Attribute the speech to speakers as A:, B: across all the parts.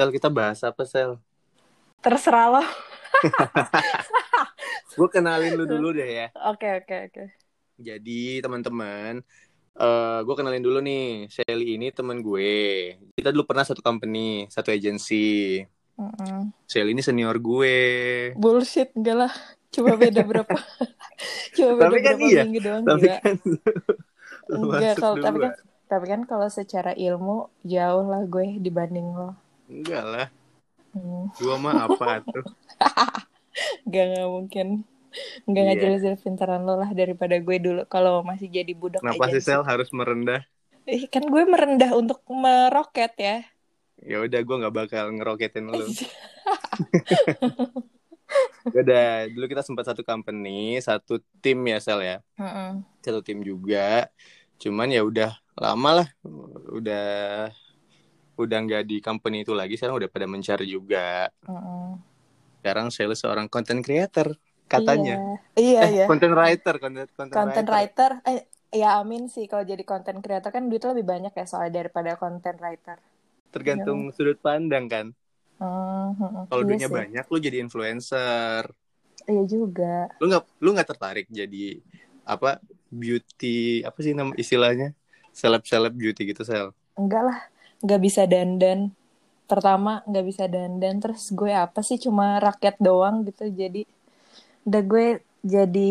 A: Sel kita bahas apa Sel?
B: Terserah lo.
A: Gue kenalin lu dulu deh ya.
B: Oke oke oke.
A: Jadi teman-teman, eh gue kenalin dulu nih. Shelly ini teman gue. Kita dulu pernah satu company, satu agency.
B: Mm-mm.
A: Shelly ini senior gue.
B: Bullshit enggak lah. Cuma beda berapa. Cuma beda
A: Tapi kan
B: berapa
A: iya.
B: minggu doang
A: Tapi kan
B: Enggak kalau tapi kan tapi kan kalau secara ilmu jauh lah gue dibanding lo.
A: Enggak lah.
B: Hmm.
A: Gua mah apa tuh?
B: Enggak enggak mungkin. Enggak
A: Iya.
B: ngajarin pintaran lo lah daripada gue dulu kalau masih jadi budak
A: Kenapa sih. Sel harus merendah?
B: Ih, kan gue merendah untuk meroket ya.
A: Ya udah gue nggak bakal ngeroketin lu. Udah, dulu kita sempat satu company, satu tim ya Sel ya.
B: Mm-mm.
A: Satu tim juga. Cuman ya udah lama lah. Udah udah nggak di company itu lagi, sekarang udah pada mencari juga.
B: Mm-mm.
A: Sekarang saya seorang content creator katanya.
B: Iya,
A: eh,
B: iya.
A: content writer, content, content,
B: Content
A: writer.
B: writer, eh ya amin sih kalau jadi content creator kan duitnya lebih banyak ya soalnya daripada content writer.
A: Tergantung sudut pandang kan.
B: Hmm, hmm,
A: Kalau
B: iya
A: duitnya banyak, lu jadi influencer.
B: Iya juga.
A: Lu nggak lu nggak tertarik jadi apa beauty apa sih nama istilahnya seleb seleb beauty gitu sel
B: Enggak lah, nggak bisa dandan. Pertama nggak bisa dandan, terus gue apa sih cuma rakyat doang gitu. Jadi udah gue jadi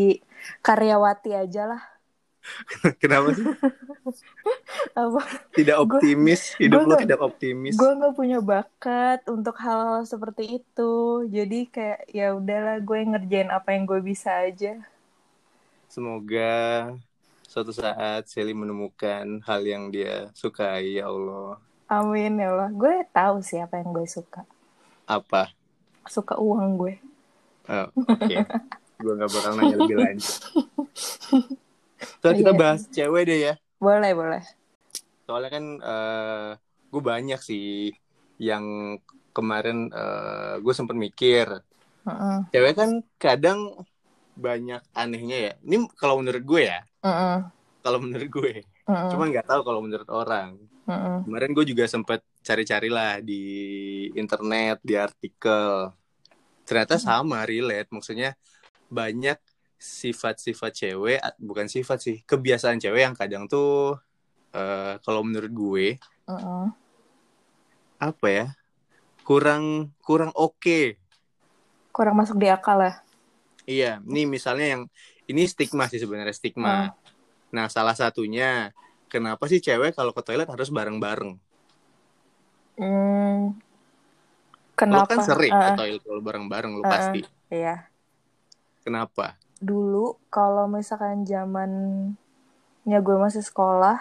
B: karyawati aja lah.
A: kenapa sih
B: Apa?
A: tidak optimis hidup
B: gue
A: lu
B: nggak-
A: tidak optimis
B: Gue nggak punya bakat untuk hal seperti itu. Jadi kayak ya udahlah gue ngerjain apa yang gue bisa aja.
A: semoga suatu saat Sally menemukan hal yang dia sukai ya Allah
B: Amin ya Allah. Gue tahu sih apa yang gue suka.
A: apa
B: Suka uang gue.
A: Oh, oke gue nggak bakal nanya lebih lanjut so kita
B: Iya.
A: bahas cewek deh ya
B: Boleh, boleh.
A: soalnya kan eh gue banyak sih yang kemarin eh gue sempet mikir
B: Heeh.
A: cewek kan kadang banyak anehnya ya ini kalau menurut gue ya
B: Heeh.
A: kalau menurut gue
B: Heeh.
A: cuman nggak tahu kalau menurut orang
B: Heeh.
A: kemarin gue juga sempet cari-cari lah di internet di artikel ternyata sama relate maksudnya banyak sifat-sifat cewek bukan sifat sih kebiasaan cewek yang kadang tuh eh, kalau menurut gue
B: Heeh.
A: apa ya kurang kurang oke
B: Kurang masuk di akal ya.
A: iya nih misalnya yang ini stigma sih sebenarnya stigma nah salah satunya kenapa sih cewek kalau ke toilet harus bareng-bareng
B: Hmm.
A: lo
B: Kenapa?
A: kan sering ke
B: Heeh.
A: toilet kalau bareng-bareng lo
B: Heeh.
A: pasti
B: Iya.
A: kenapa
B: Dulu kalau misalkan zamannya gue masih sekolah,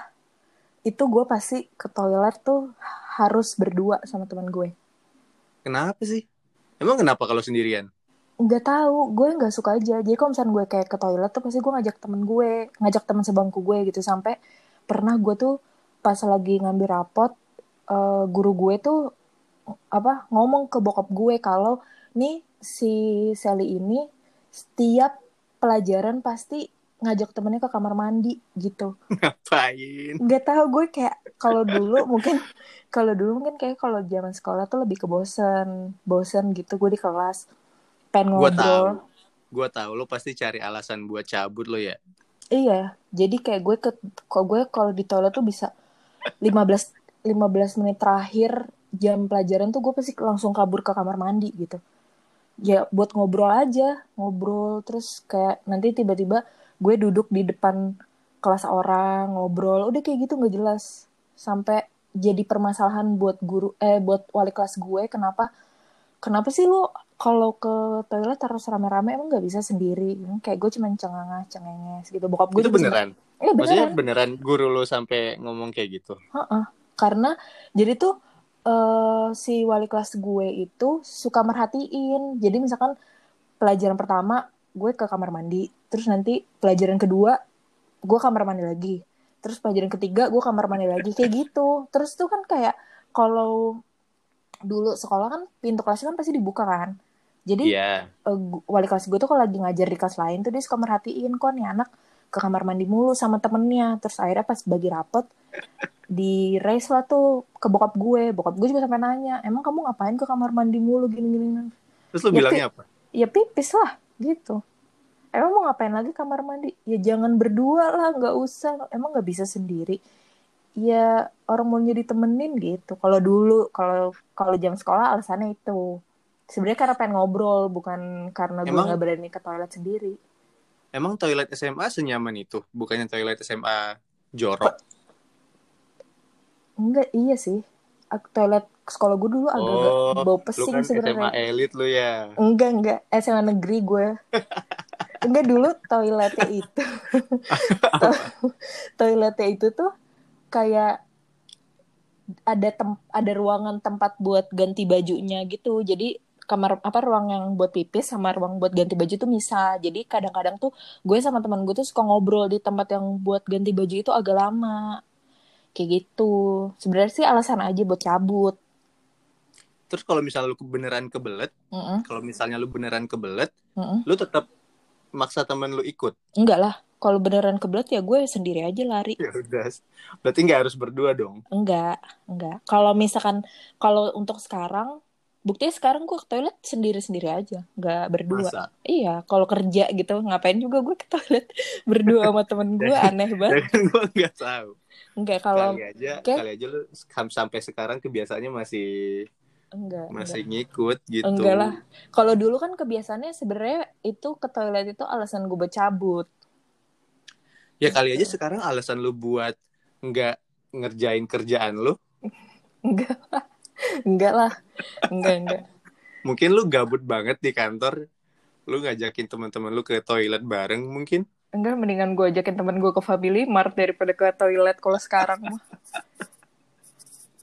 B: itu gue pasti ke toilet tuh harus berdua sama teman gue.
A: kenapa sih emang kenapa kalau sendirian
B: Nggak tahu, gue nggak suka aja. Jadi kalau misalkan gue kayak ke toilet tuh pasti gue ngajak temen gue, ngajak teman sebangku gue gitu. Sampai pernah gue tuh pas lagi ngambil rapot, eh, guru gue tuh apa ngomong ke bokap gue kalau nih si Sally ini setiap pelajaran pasti ngajak temennya ke kamar mandi gitu.
A: ngapain
B: Nggak tahu gue kayak kalau dulu mungkin kalau dulu mungkin kayak kalau zaman sekolah tuh lebih ke bosen, bosen gitu gue di kelas pengen
A: gue
B: ngobrol.
A: tahu gue tahu lo pasti cari alasan buat cabut lo ya
B: Iya, jadi kayak gue ke kok gue kalau di toilet tuh bisa 15 15 menit terakhir jam pelajaran tuh gue pasti langsung kabur ke kamar mandi gitu. Ya buat ngobrol aja, ngobrol terus kayak nanti tiba-tiba gue duduk di depan kelas orang ngobrol, udah kayak gitu nggak jelas. Sampai jadi permasalahan buat guru eh buat wali kelas gue kenapa kenapa sih lo kalau ke toilet harus rame-rame emang nggak bisa sendiri? Kayak gue cuman cengengah cengenges gitu. Bokap gue
A: itu beneran?
B: Iya
A: maksudnya
B: beneran
A: beneran guru lo sampai ngomong kayak gitu?
B: Heeh. karena jadi tuh eh, si wali kelas gue itu suka merhatiin. Jadi misalkan pelajaran pertama gue ke kamar mandi. Terus nanti pelajaran kedua gue kamar mandi lagi. Terus pelajaran ketiga gue kamar mandi lagi. Kayak gitu. Terus tuh kan kayak kalau dulu sekolah kan pintu kelasnya kan pasti dibuka kan jadi
A: iya.
B: eh, gu- wali kelas gue tuh kalau lagi ngajar di kelas lain tuh dia suka merhatiin kok nih anak ke kamar mandi mulu sama temennya. Terus akhirnya pas bagi rapot di race lah tuh ke bokap gue. Bokap gue juga sampai nanya emang kamu ngapain ke kamar mandi mulu gini gini
A: Terus lu
B: Ya,
A: bilangnya apa?
B: ya pipis lah gitu. Emang mau ngapain lagi kamar mandi? Ya jangan berdua lah nggak usah. Emang nggak bisa sendiri? Ya orang mau jadi temenin gitu. Kalau dulu kalau kalau jam sekolah alasannya itu sebenarnya karena pengen ngobrol bukan karena gue nggak berani ke toilet sendiri.
A: Emang toilet SMA senyaman itu? Bukannya toilet SMA jorok?
B: enggak iya sih. Toilet sekolah gue dulu agak-agak
A: Oh,
B: bau pesing
A: kan SMA
B: sebenarnya
A: elit lu ya.
B: enggak enggak. SMA negeri gue enggak dulu toiletnya itu. To- toiletnya itu tuh kayak ada tem ada ruangan tempat buat ganti bajunya gitu. Jadi kamar apa ruang yang buat pipis sama ruang buat ganti baju tuh misah jadi kadang-kadang tuh gue sama teman gue tuh suka ngobrol di tempat yang buat ganti baju itu agak lama kayak gitu sebenarnya sih alasan aja buat cabut
A: Terus kalau misalnya lu beneran kebelet,
B: Mm-mm,
A: kalau misalnya lu beneran kebelet,
B: mm-mm.
A: lu tetap maksa temen lu ikut.
B: enggak lah kalau beneran kebelet ya gue sendiri aja lari
A: Ya udah. Berarti nggak harus berdua dong.
B: Enggak, enggak. Kalau misalkan kalau untuk sekarang, buktinya sekarang gue ke toilet sendiri-sendiri aja, enggak berdua.
A: Masa?
B: Iya, kalau kerja gitu ngapain juga gue ke toilet berdua sama temen gue aneh banget.
A: Ya kan gua nggak tahu.
B: Enggak kalau
A: kali aja,
B: Oke.
A: kali aja lu sam- sampai sekarang kebiasaannya masih
B: enggak,
A: masih
B: enggak.
A: ngikut gitu.
B: Enggak lah. Kalau dulu kan kebiasaannya sebenarnya itu ke toilet itu alasan gue buat cabut.
A: Ya kali aja sekarang alasan lu buat nggak ngerjain kerjaan lu,
B: Enggak lah. Enggak lah. Enggak, enggak.
A: mungkin lu gabut banget di kantor, lu ngajakin teman-teman lu ke toilet bareng mungkin.
B: Enggak, mendingan gue ajakin temen gue ke Family Mart daripada ke toilet kalau sekarang mah.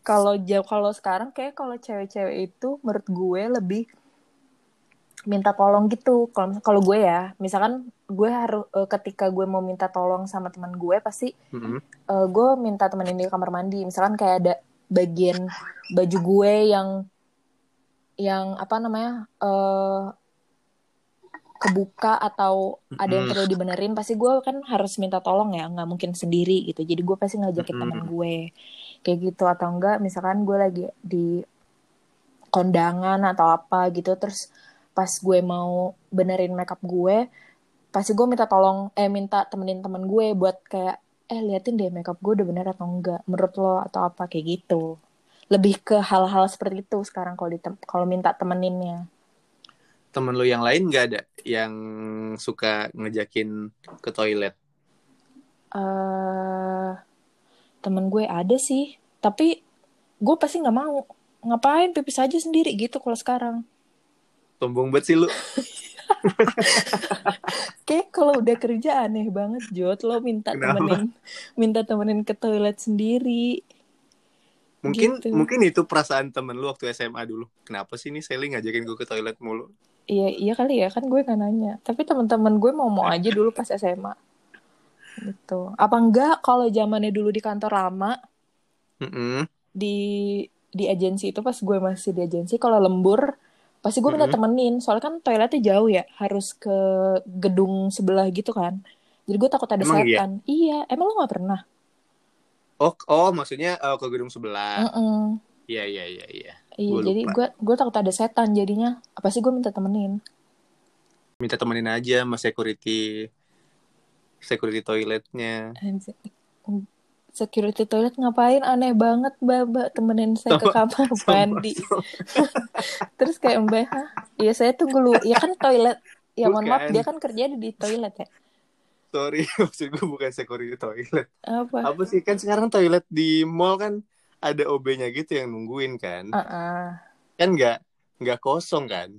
B: Kalau jauh kalau sekarang kayak kalau cewek-cewek itu menurut gue lebih minta tolong gitu. Kalau kalau gue ya, misalkan gue harus eh, ketika gue mau minta tolong sama teman gue pasti
A: Mm-mm.
B: eh, gue minta temenin di kamar mandi. Misalkan kayak ada bagian baju gue yang yang apa namanya eh kebuka atau ada yang perlu dibenerin pasti gue kan harus minta tolong ya nggak mungkin sendiri gitu. Jadi gue pasti ngajakin teman gue kayak gitu. Atau enggak misalkan gue lagi di kondangan atau apa gitu terus pas gue mau benerin makeup gue pasti gue minta tolong eh minta temenin temen gue buat kayak eh liatin deh makeup gue udah bener atau enggak menurut lo atau apa kayak gitu lebih ke hal-hal seperti itu sekarang kalau kalau minta temeninnya
A: Temen lu yang lain nggak ada yang suka ngejakin ke toilet?
B: eh temen gue ada sih tapi gue pasti nggak mau ngapain pipis aja sendiri gitu kalau sekarang
A: Sombong banget sih lu.
B: kalau udah kerja aneh banget Jod lo minta
A: Kenapa?
B: temenin minta temenin ke toilet sendiri
A: Mungkin
B: Gitu.
A: mungkin itu perasaan temen lu waktu SMA dulu. Kenapa sih nih Sally ngajakin gue ke toilet mulu?
B: iya iya kali ya kan gue nggak nanya tapi teman-teman gue mau mau aja dulu pas SMA gitu apa enggak kalau zamannya dulu di kantor lama
A: Mm-mm.
B: di di agensi itu pas gue masih di agensi kalau lembur pasti gue minta
A: Mhm.
B: temenin soalnya kan toiletnya jauh ya harus ke gedung sebelah gitu kan jadi gue takut ada
A: Emang iya?
B: setan iya emang lo nggak pernah
A: Oh, oh maksudnya eh, ke gedung sebelah.
B: Mm-mm.
A: Iya, iya, iya, iya.
B: iya
A: Gua
B: jadi gue gue takut ada setan jadinya apa sih gue minta temenin
A: Minta temenin aja sama security security toiletnya.
B: Security toilet ngapain aneh banget mbak temenin saya ke kamar mandi terus kayak mbak "Hah? iya saya tunggu lu ya kan toilet ya mohon maaf dia kan kerja di toilet ya
A: Sorry, maksud gue bukan security toilet.
B: apa
A: Apa sih kan sekarang toilet di mall kan ada OB-nya gitu yang nungguin kan?
B: Uh-uh.
A: Kan nggak nggak kosong kan?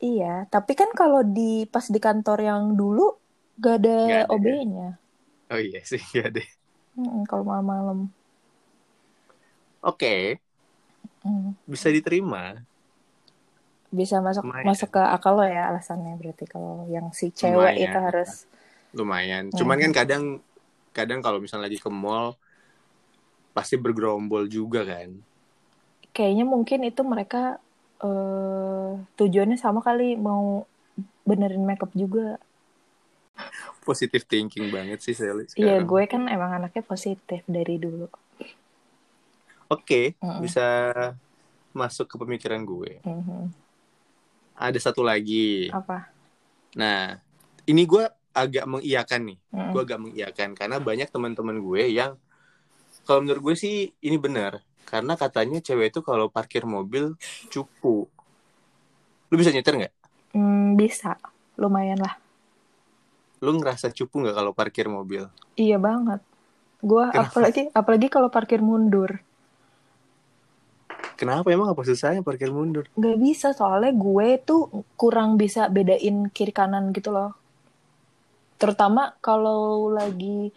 B: Iya, tapi kan kalau di pas di kantor yang dulu gak ada,
A: ada, ya?
B: OB-nya.
A: Oh iya sih, ya deh.
B: Mm, kalau malam-malam.
A: Oke,
B: Mm.
A: bisa diterima.
B: Bisa masuk
A: Lumayan.
B: masuk ke akal lo ya alasannya berarti kalau yang si cewek
A: Lumayan.
B: itu harus
A: Lumayan.
B: Hmm.
A: Cuman kan kadang kadang kalau misalnya lagi ke mall pasti bergerombol juga kan.
B: kayaknya mungkin itu mereka eh tujuannya sama kali mau benerin makeup juga.
A: Positive thinking banget sih Sally
B: Iya, gue kan emang anaknya positif dari dulu.
A: Oke,
B: Mm-mm.
A: bisa masuk ke pemikiran gue.
B: Mhm.
A: Ada satu lagi.
B: Apa?
A: Nah, ini gue agak mengiyakan nih.
B: Mm-mm.
A: Gue agak mengiyakan karena banyak teman-teman gue yang kalau menurut gue sih ini benar. Karena katanya cewek itu kalau parkir mobil cupu. Lu bisa nyetir nggak?
B: Hmm, bisa, lumayan lah.
A: Lu ngerasa cupu nggak kalau parkir mobil?
B: Iya banget. Gua
A: Kenapa?
B: apalagi apalagi kalau parkir mundur.
A: Kenapa emang apa susahnya parkir mundur?
B: Gak bisa soalnya gue tuh kurang bisa bedain kiri kanan gitu loh. Terutama kalau lagi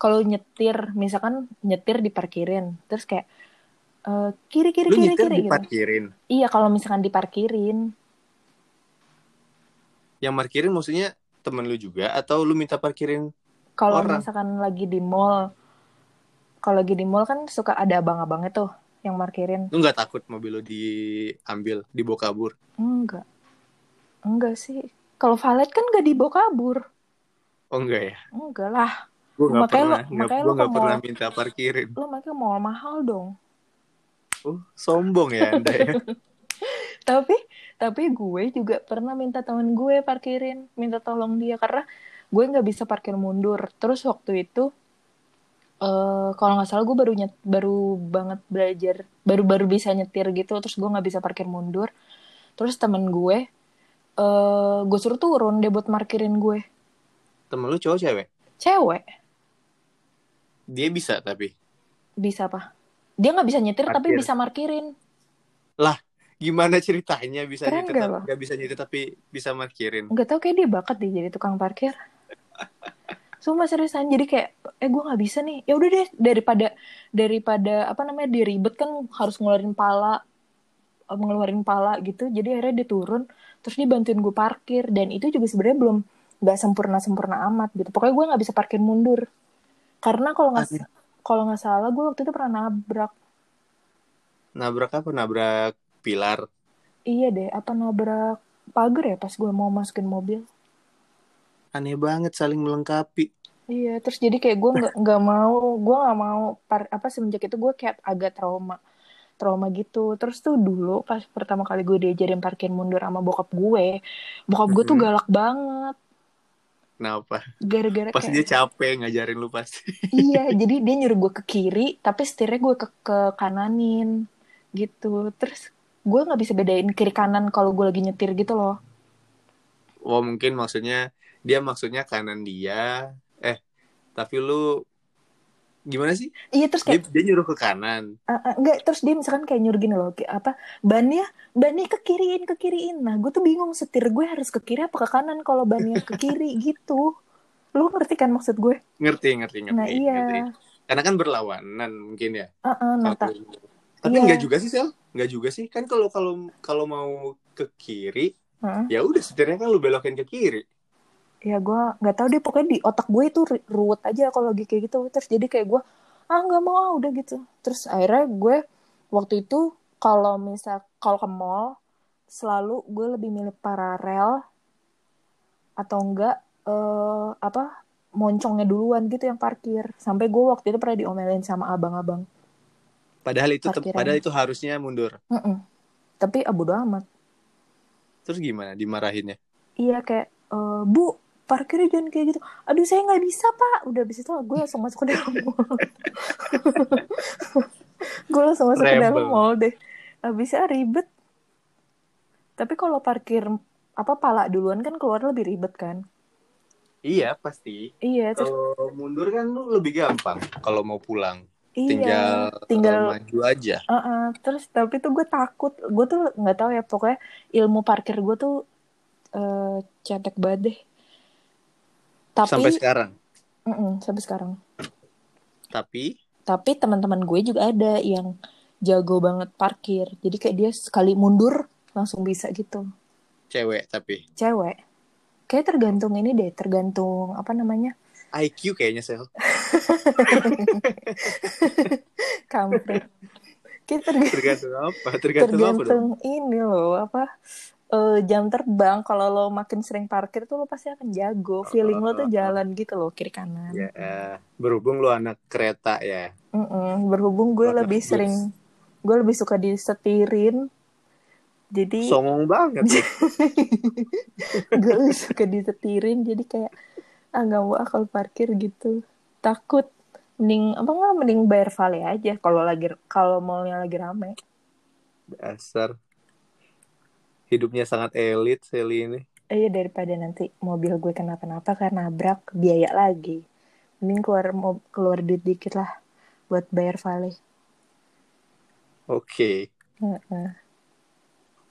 B: kalau nyetir, misalkan nyetir diparkirin, terus kayak eh, kiri kiri
A: Lu
B: kiri
A: nyetir
B: kiri gitu.
A: diparkirin.
B: Iya kalau misalkan diparkirin,
A: Yang parkirin maksudnya temen lu juga atau lu minta parkirin?
B: kalau misalkan lagi di mall, kalau lagi di mall kan suka ada abang-abangnya tuh yang parkirin.
A: Lu nggak takut mobil lu diambil, dibawa kabur?
B: Enggak, enggak sih. Kalau valet kan gak dibawa kabur.
A: Oh enggak ya?
B: Enggak lah.
A: Gue nggak
B: lu-
A: pernah, nggak-
B: makanya
A: gua
B: lu
A: nggak pernah minta parkirin.
B: Lo makanya mall mahal dong.
A: Oh, sombong ya anda ya?
B: tapi tapi gue juga pernah minta temen gue parkirin minta tolong dia. Karena gue nggak bisa parkir mundur. Terus waktu itu eh kalau nggak salah gue baru nyet, baru banget belajar baru baru bisa nyetir gitu. Terus gue nggak bisa parkir mundur. Terus temen gue eh gue suruh turun deh buat parkirin gue.
A: Temen lu cowok cewek?
B: cewek.
A: Dia bisa tapi.
B: bisa apa dia nggak bisa nyetir tapi
A: Parkir.
B: bisa parkirin
A: Gimana ceritanya? Bisa
B: Keren
A: nyetir
B: lo?
A: nggak bisa nyetir tapi bisa parkirin?
B: nggak tahu kayak dia bakat deh jadi tukang parkir. Sumpah seriusan jadi kayak eh gue nggak bisa nih. Ya udah deh daripada daripada apa namanya dia ribet kan harus ngeluarin pala eh, ngeluarin pala gitu. Jadi akhirnya dia turun terus dia bantuin gue parkir. Dan itu juga sebenarnya belum nggak sempurna sempurna amat gitu. Pokoknya gue nggak bisa parkir mundur. Karena kalau nggak kalau nggak salah gue waktu itu pernah nabrak.
A: Nabrak apa? Nabrak pilar.
B: iya deh apa nabrak pagar ya pas gue mau masukin mobil
A: Aneh banget saling melengkapi.
B: Iya, terus jadi kayak gue nggak nggak mau, gue nggak mau par, apa semenjak itu gue kayak agak trauma, trauma gitu. Terus tuh dulu pas pertama kali gue diajarin parkir mundur sama bokap gue, bokap gue tuh galak banget,
A: Kenapa?
B: gara-gara
A: Pasti
B: kayak
A: dia capek ngajarin lu pasti.
B: iya, jadi dia nyuruh gue ke kiri, tapi setirnya gue ke ke kananin gitu. Terus gue nggak bisa bedain kiri kanan kalau gue lagi nyetir gitu loh.
A: Oh mungkin maksudnya dia maksudnya kanan dia. Eh tapi lu gimana sih?
B: Iya terus
A: Dia,
B: kayak
A: dia nyuruh ke kanan.
B: Uh, uh, enggak terus dia misalkan kayak nyuruh gini loh apa bannya bannya ke kiriin ke kiriin nah gue tuh bingung setir gue harus ke kiri apa ke kanan kalau bannya ke kiri gitu lu ngerti kan maksud gue
A: Ngerti ngerti ngerti.
B: nah iya
A: ngerti. Karena kan berlawanan mungkin ya.
B: uh, uh, nah
A: Tapi
B: Iya.
A: enggak juga sih sel, enggak juga sih. Kan kalau kalau kalau mau ke kiri,
B: uh,
A: ya udah setirnya kan lu belokin ke kiri.
B: ya gue nggak tahu deh. Pokoknya di otak gue itu ru- ruwet aja kalau lagi kayak gitu. Terus jadi kayak gue ah nggak mau ah udah gitu. Terus akhirnya gue waktu itu kalau misal kalau ke mall selalu gue lebih milih paralel atau enggak eh apa moncongnya duluan gitu yang parkir. Sampai gue waktu itu pernah diomelin sama abang-abang
A: Padahal itu
B: Parkiran.
A: padahal itu harusnya mundur.
B: Mm-mm. tapi ah, bodo amat
A: Terus gimana dimarahinnya?
B: iya kayak eh, bu parkirnya jangan kayak gitu aduh saya nggak bisa pak udah habis itu gue langsung masuk ke dalam mall gue langsung masuk ke dalam
A: Rebel.
B: mall deh habisnya ribet tapi kalau parkir apa pala duluan kan keluar lebih ribet kan
A: Iya, pasti.
B: iya terus
A: Kalau mundur kan lu lebih gampang kalau mau pulang.
B: Iya
A: Tinggal
B: tinggal
A: maju aja.
B: Uh-uh. terus tapi tuh gue takut gue tuh nggak tahu ya pokoknya ilmu parkir gue tuh eh cetek banget deh tapi
A: Sampai sekarang.
B: Mm-mm, sampai sekarang
A: Tapi
B: tapi teman-teman gue juga ada yang jago banget parkir jadi kayak dia sekali mundur langsung bisa gitu
A: cewek tapi
B: cewek kayak tergantung ini deh tergantung apa namanya
A: IQ kayaknya sel.
B: kampret kayak tergantung
A: Tergantung apa? Tergantung, apa dong?
B: tergantung ini loh apa eh, jam terbang kalau lo makin sering parkir tuh lo pasti akan jago feeling lo tuh jalan gitu loh kiri kanan
A: Ya, eh, berhubung lu anak kereta ya.
B: Mm-mm. berhubung gue
A: Lo
B: lebih
A: bus.
B: sering gue lebih suka disetirin jadi
A: Songong banget.
B: gue lebih suka disetirin jadi kayak ah nggak mau ah kalau parkir gitu takut mending apa nggak mending bayar vale aja kalau lagi kalau mallnya lagi rame
A: Dasar. Hidupnya sangat elit Sally ini.
B: Eh, Iya daripada nanti mobil gue kenapa-napa karena nabrak biaya lagi. Mending keluar mo- keluar duit dikit lah buat bayar vale.
A: Oke.
B: Heeh.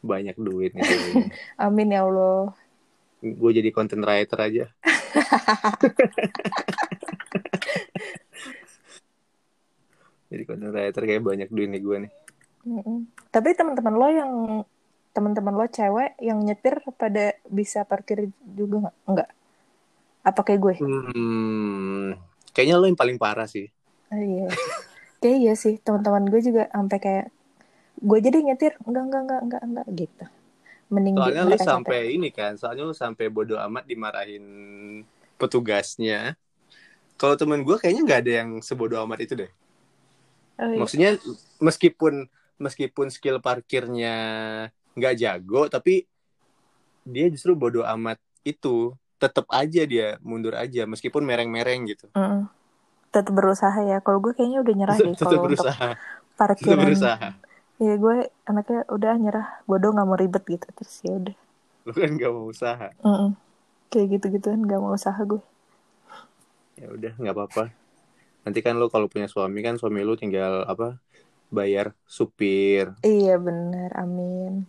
A: Banyak duit nih.
B: Amin ya Allah.
A: Gue jadi content writer aja. jadi content writer kayak banyak duit nih gue nih.
B: Tapi teman-teman lo yang teman-teman lo cewek yang nyetir pada bisa parkir juga nggak? Enggak. Apa kayak gue?
A: Hmm, kayaknya lo yang paling parah sih.
B: Oh, iya. Kayak iya sih, teman-teman gue juga sampai kayak gue jadi nyetir enggak enggak enggak enggak enggak gitu. Mending di-
A: Soalnya lu sampai ini kan, soalnya lu sampai bodo amat dimarahin petugasnya. Kalau temen gue kayaknya nggak ada yang sebodo amat itu deh.
B: Oh, iya.
A: Maksudnya meskipun meskipun skill parkirnya nggak jago, tapi dia justru bodo amat itu tetap aja dia mundur aja meskipun mereng-mereng gitu.
B: Mm-mm. Tetap berusaha ya. Kalau gue kayaknya udah nyerah deh kalau untuk parkiran.
A: berusaha.
B: Iya gue anaknya udah nyerah. Gue udah nggak mau ribet gitu terus ya udah.
A: Lu kan nggak mau usaha.
B: Mm-mm. Kayak gitu-gituan nggak mau usaha gue.
A: Ya udah nggak apa-apa. Nanti kan lu kalau punya suami kan suami lu tinggal apa? Bayar supir.
B: Iya bener. Amin.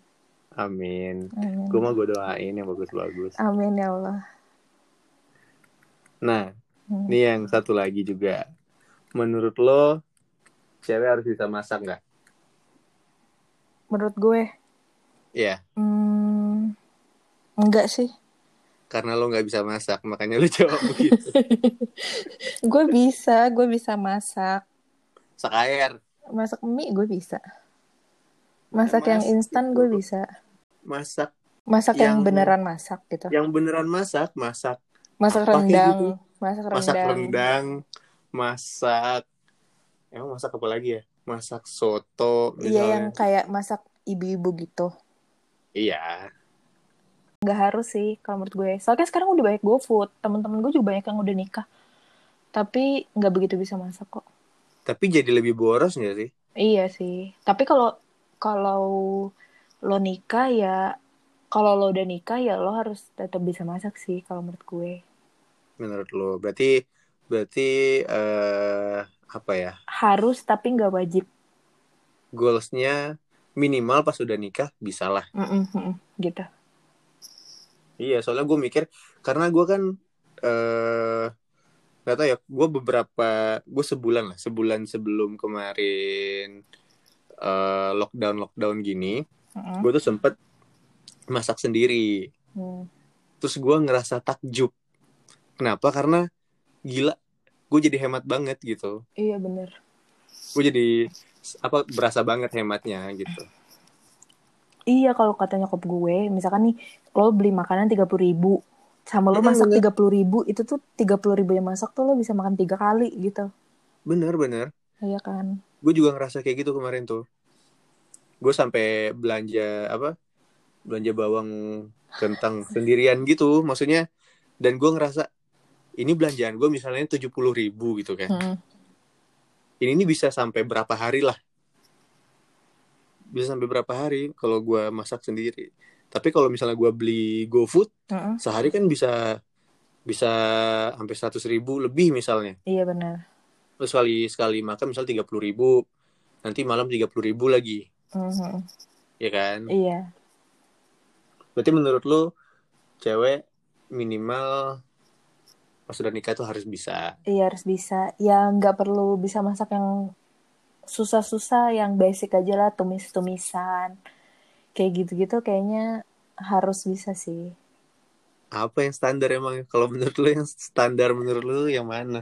A: Amin.
B: Amin.
A: Gue mah gue doain yang bagus-bagus.
B: Amin ya Allah.
A: Nah,
B: Hmm.
A: ini yang satu lagi juga. Menurut lo, cewek harus bisa masak nggak?
B: Menurut gue,
A: Iya,
B: hmm, enggak sih.
A: karena lo nggak bisa masak, makanya lo jawab begitu.
B: gue bisa, gue bisa masak.
A: Masak air,
B: Masak mie gue bisa. Masak yang instan gue bisa.
A: masak
B: Masak yang,
A: Yang-
B: beneran masak gitu.
A: yang beneran masak, masak
B: Masak rendang,
A: gitu.
B: masak rendang.
A: masak rendang, masak emang masak apa lagi ya? Masak soto
B: Iya yang kayak masak ibu-ibu gitu.
A: Iya,
B: Nggak harus sih kalau menurut gue. Soalnya sekarang udah banyak GoFood. Temen-temen gue juga banyak yang udah nikah. Tapi nggak begitu bisa masak kok.
A: tapi jadi lebih boros nggak sih?
B: Iya sih. Tapi kalau kalau lo nikah ya kalau lo udah nikah ya lo harus tetap bisa masak sih kalau menurut gue.
A: Menurut lo, berarti berarti eh apa ya?
B: Harus tapi nggak wajib.
A: Goalsnya minimal pas udah nikah bisa lah.
B: Mm-mm, mm-mm, gitu.
A: Iya, soalnya gue mikir karena gue kan eh nggak tahu ya, gue beberapa gue sebulan lah, sebulan sebelum kemarin eh lockdown lockdown gini, gue tuh sempet masak sendiri.
B: Hmm.
A: Terus gue ngerasa takjub. Kenapa? Karena gila, gue jadi hemat banget gitu.
B: Iya bener.
A: Gue jadi apa berasa banget hematnya gitu.
B: Iya kalau kata nyokap gue, misalkan nih lo beli makanan tiga puluh ribu, sama lo
A: Hmm,
B: masak tiga puluh ribu, itu tuh tiga puluh ribu yang masak tuh lo bisa makan tiga kali gitu.
A: Bener bener.
B: Iya kan?
A: gue juga ngerasa kayak gitu kemarin tuh gue sampai belanja apa belanja bawang kentang sendirian gitu maksudnya dan gue ngerasa ini belanjaan gue misalnya tujuh puluh ribu gitu kan
B: Mm-mm.
A: ini ini bisa sampai berapa hari lah bisa sampai berapa hari kalau gue masak sendiri tapi kalau misalnya gue beli GoFood
B: Mm-mm.
A: sehari kan bisa bisa sampai seratus ribu lebih misalnya
B: Iya benar.
A: terus sekali sekali makan misal tiga puluh ribu nanti malam tiga puluh ribu lagi
B: Mhm.
A: ya kan
B: Iya.
A: berarti menurut lo cewek minimal pas sudah nikah tuh harus bisa
B: Iya harus bisa. Ya nggak perlu bisa masak yang susah-susah, yang basic aja lah, tumis-tumisan. Kayak gitu-gitu kayaknya harus bisa sih.
A: apa yang standar emang kalau menurut lo yang standar menurut lo yang mana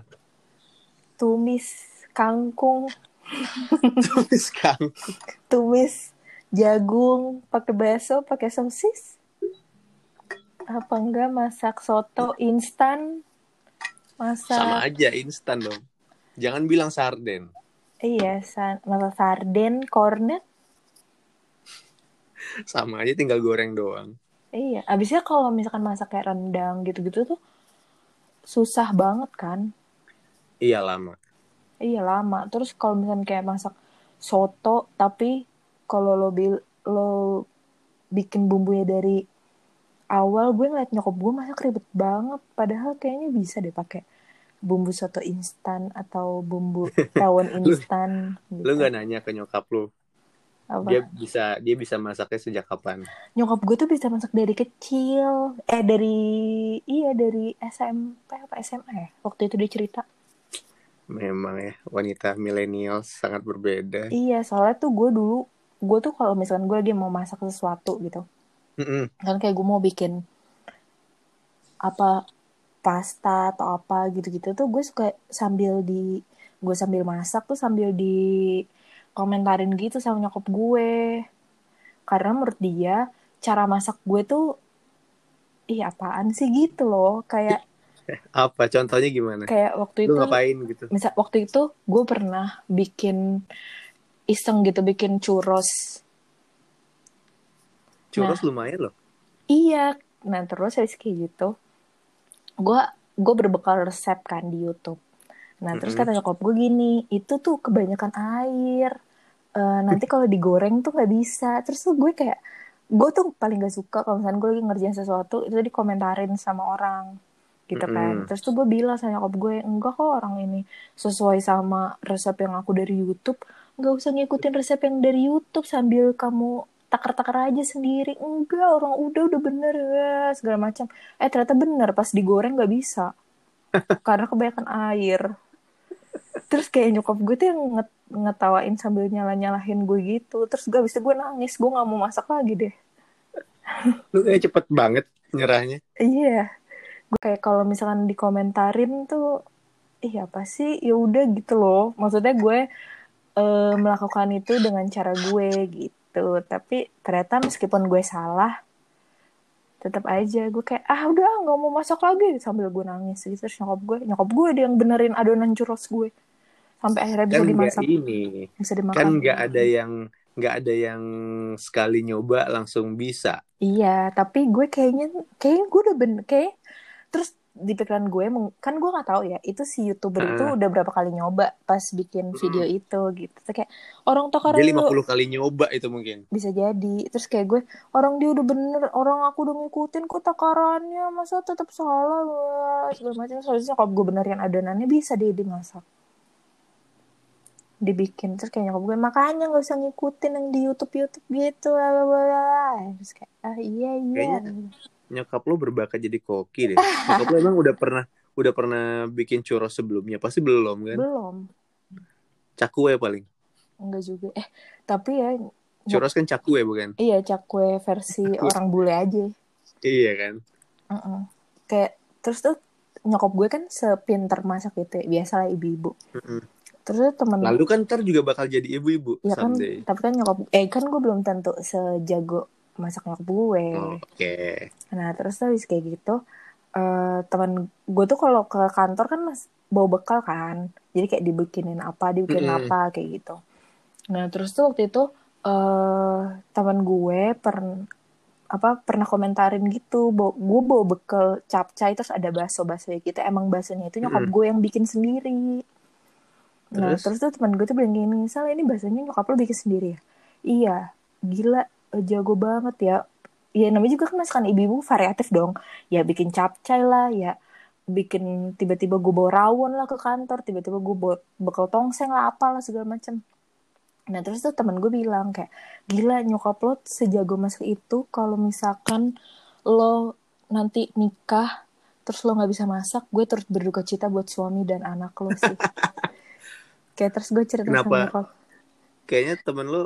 B: Tumis kangkung,
A: tulis kang
B: tumis jagung, pakai bakso, pakai sosis. apa enggak masak soto instan masak
A: Sama aja instan dong. Jangan bilang sarden.
B: iya sa- masak sarden kornet
A: Sama aja tinggal goreng doang.
B: iya abisnya kalau misalkan masak kayak rendang gitu-gitu tuh susah banget kan
A: Iya lama.
B: iya lama terus kalau misalkan kayak masak soto tapi kalau lo bil lo bikin bumbunya dari awal gue ngeliat nyokap gue masak ribet banget padahal kayaknya bisa deh pakai bumbu soto instan atau bumbu rawon instan gitu.
A: Lu nggak nanya ke nyokap lu.
B: Apa?
A: Dia bisa dia bisa masaknya sejak kapan?
B: nyokap gue tuh bisa masak dari kecil eh dari iya dari SMP apa SMA ya waktu itu dia cerita
A: Memang ya wanita milenial sangat berbeda.
B: iya soalnya tuh gue dulu gue tuh kalau misalkan gue lagi mau masak sesuatu gitu
A: Mm-mm.
B: kan kayak gue mau bikin apa pasta atau apa gitu-gitu tuh gue suka sambil di gue sambil masak tuh sambil di komentarin gitu sama nyokap gue karena menurut dia cara masak gue tuh ih apaan sih gitu loh kayak
A: Apa contohnya gimana?
B: kayak waktu
A: Lu
B: itu
A: ngapain gitu?
B: misal waktu itu gue pernah bikin iseng gitu bikin churros
A: Churros lumayan loh.
B: Iya, nah terus habis kayak gitu, gue gue berbekal resep kan di YouTube. Nah terus
A: Mm-mm.
B: kata nyokap gue gini, itu tuh kebanyakan air, Eh, nanti kalau digoreng tuh nggak bisa. Terus tuh gue kayak, gue tuh paling gak suka kalau misalnya gue lagi ngerjain sesuatu itu dikomentarin sama orang, gitu kan.
A: Mm-mm.
B: Terus tuh gue bilang sama nyokap gue, enggak kok orang ini sesuai sama resep yang aku dari YouTube, nggak usah ngikutin resep yang dari YouTube sambil kamu takar-takar aja sendiri. Enggak orang udah udah bener ya segala macam. Eh ternyata bener pas digoreng nggak bisa. Karena kebanyakan air. Terus kayak nyokap gue tuh yang nge- ngetawain sambil nyala nyalahin gue gitu. Terus gak bisa gue nangis. Gue nggak mau masak lagi deh.
A: Lu kayak cepet banget nyerahnya.
B: iya. Gue kayak kalau misalkan dikomentarin tuh iya apa sih? Ya udah gitu loh. Maksudnya gue eh, melakukan itu dengan cara gue gitu tapi ternyata meskipun gue salah tetap aja gue kayak ah udah nggak mau masak lagi sambil gue nangis. Gitu. Terus nyokap gue nyokap gue dia yang benerin adonan churros gue. Sampai akhirnya bisa
A: Kan
B: dimasak.
A: ini.
B: bisa dimakan.
A: Kan nggak ada yang nggak ada yang sekali nyoba langsung bisa.
B: Iya, tapi gue kayaknya kayaknya gue udah bener kayak terus di pikiran gue kan gue nggak tahu ya itu si youtuber itu
A: Ah.
B: udah berapa kali nyoba pas bikin video itu gitu. Terus kayak orang takaran
A: Dia
B: lu
A: 50 kali nyoba itu mungkin.
B: bisa jadi. Terus kayak gue orang dia udah bener orang aku udah ngikutin kok takarannya masa tetap salah Wah, segala macam. Seharusnya kalau gue benerin adonannya bisa deh dimasak dibikin. Terus kayak nyokap gue makanya nggak usah ngikutin yang di YouTube YouTube gitu bla bla bla. Bla." terus kayak ah iya iya
A: Nyokap lu berbakat jadi koki deh. Nyokap lu emang udah pernah udah pernah bikin churros sebelumnya pasti belum kan?
B: belum
A: Cakwe paling.
B: enggak juga eh tapi ya
A: Churros kan cakwe bukan?
B: iya cakwe versi orang bule aja
A: Iya kan?
B: Mm-mm. kayak terus tuh nyokap gue kan sepinter masak gitu ya biasa lah ibu-ibu
A: Mm-mm.
B: terus tuh temen
A: Lalu kan ntar juga bakal jadi ibu-ibu
B: ya kan tapi kan nyokap eh kan gue belum tentu sejago masak nyokap gue
A: Oh, Oke.
B: nah terus habis kayak gitu eh teman gue tuh kalau ke kantor kan mas bawa bekal kan jadi kayak dibikinin apa dibikinin
A: Mm-mm.
B: apa kayak gitu nah terus tuh waktu itu eh teman gue per apa pernah komentarin gitu bawa, gue bawa bekal capcay terus ada bakso bakso gitu emang baksonya itu nyokap
A: Mm-mm.
B: gue yang bikin sendiri nah
A: Terus?
B: terus tuh teman gue tuh bilang gini misalnya ini baksonya nyokap lo bikin sendiri ya iya gila jago banget ya. Ya namanya juga kan masakan ibu-ibu variatif dong. Ya bikin capcay lah ya. Bikin tiba-tiba gue bawa rawon lah ke kantor tiba-tiba gue bawa bekal tongseng lah apalah segala macam. Nah terus tuh temen gue bilang kayak gila nyokap lo sejago masak itu kalau misalkan lo nanti nikah terus lo nggak bisa masak gue terus berduka cita buat suami dan anak lo sih. Kayak terus gue cerita
A: Kenapa?
B: sama nyokap.
A: Kayaknya temen lu